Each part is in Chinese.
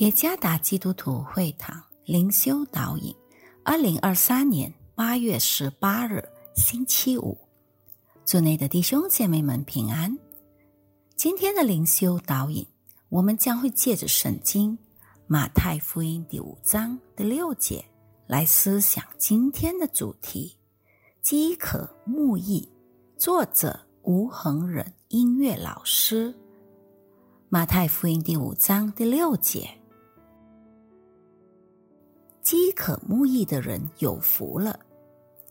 耶加达基督徒会堂灵修导引，二零二三年八月十八日星期五，祝内的弟兄姐妹们平安。今天的灵修导引，我们将会借着圣经马太福音第五章第六节来思想今天的主题：饥渴慕义。作者吴恒仁，音乐老师。马太福音第五章第六节。饥渴慕义的人有福了，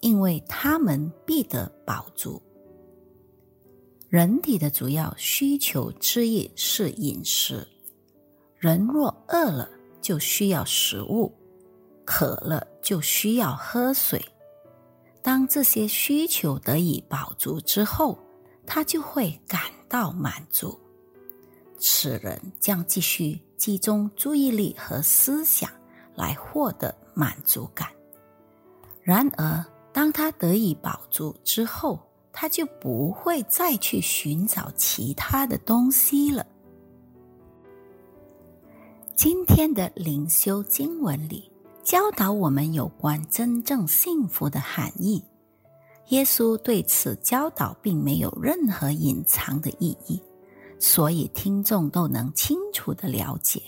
因为他们必得饱足。人体的主要需求之一是饮食，人若饿了就需要食物，渴了就需要喝水。当这些需求得以饱足之后，他就会感到满足。此人将继续集中注意力和思想。来获得满足感。然而，当他得以饱足之后，他就不会再去寻找其他的东西了。今天的灵修经文里教导我们有关真正幸福的含义。耶稣对此教导并没有任何隐藏的意义，所以听众都能清楚的了解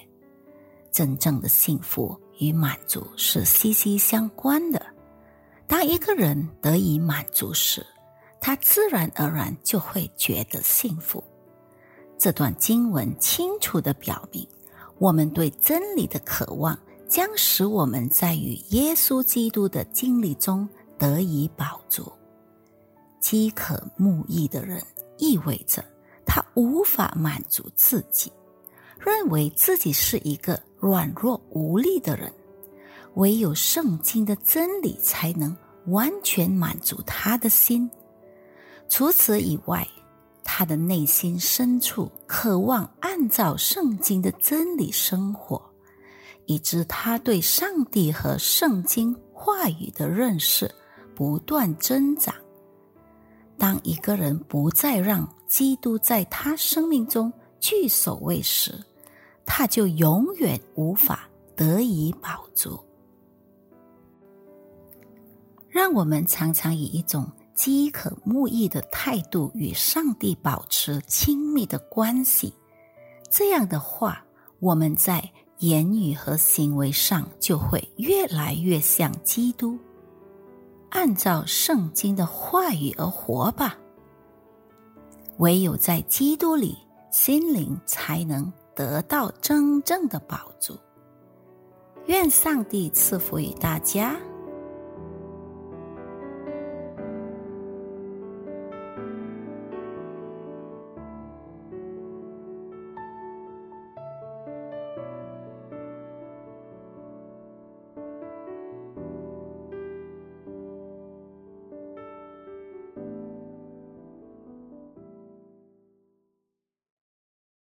真正的幸福。与满足是息息相关的。当一个人得以满足时，他自然而然就会觉得幸福。这段经文清楚的表明，我们对真理的渴望将使我们在与耶稣基督的经历中得以饱足。饥渴慕义的人，意味着他无法满足自己，认为自己是一个。软弱无力的人，唯有圣经的真理才能完全满足他的心。除此以外，他的内心深处渴望按照圣经的真理生活，以致他对上帝和圣经话语的认识不断增长。当一个人不再让基督在他生命中居首位时，他就永远无法得以保足。让我们常常以一种饥渴慕义的态度与上帝保持亲密的关系，这样的话，我们在言语和行为上就会越来越像基督，按照圣经的话语而活吧。唯有在基督里，心灵才能。得到真正的宝足。愿上帝赐福于大家。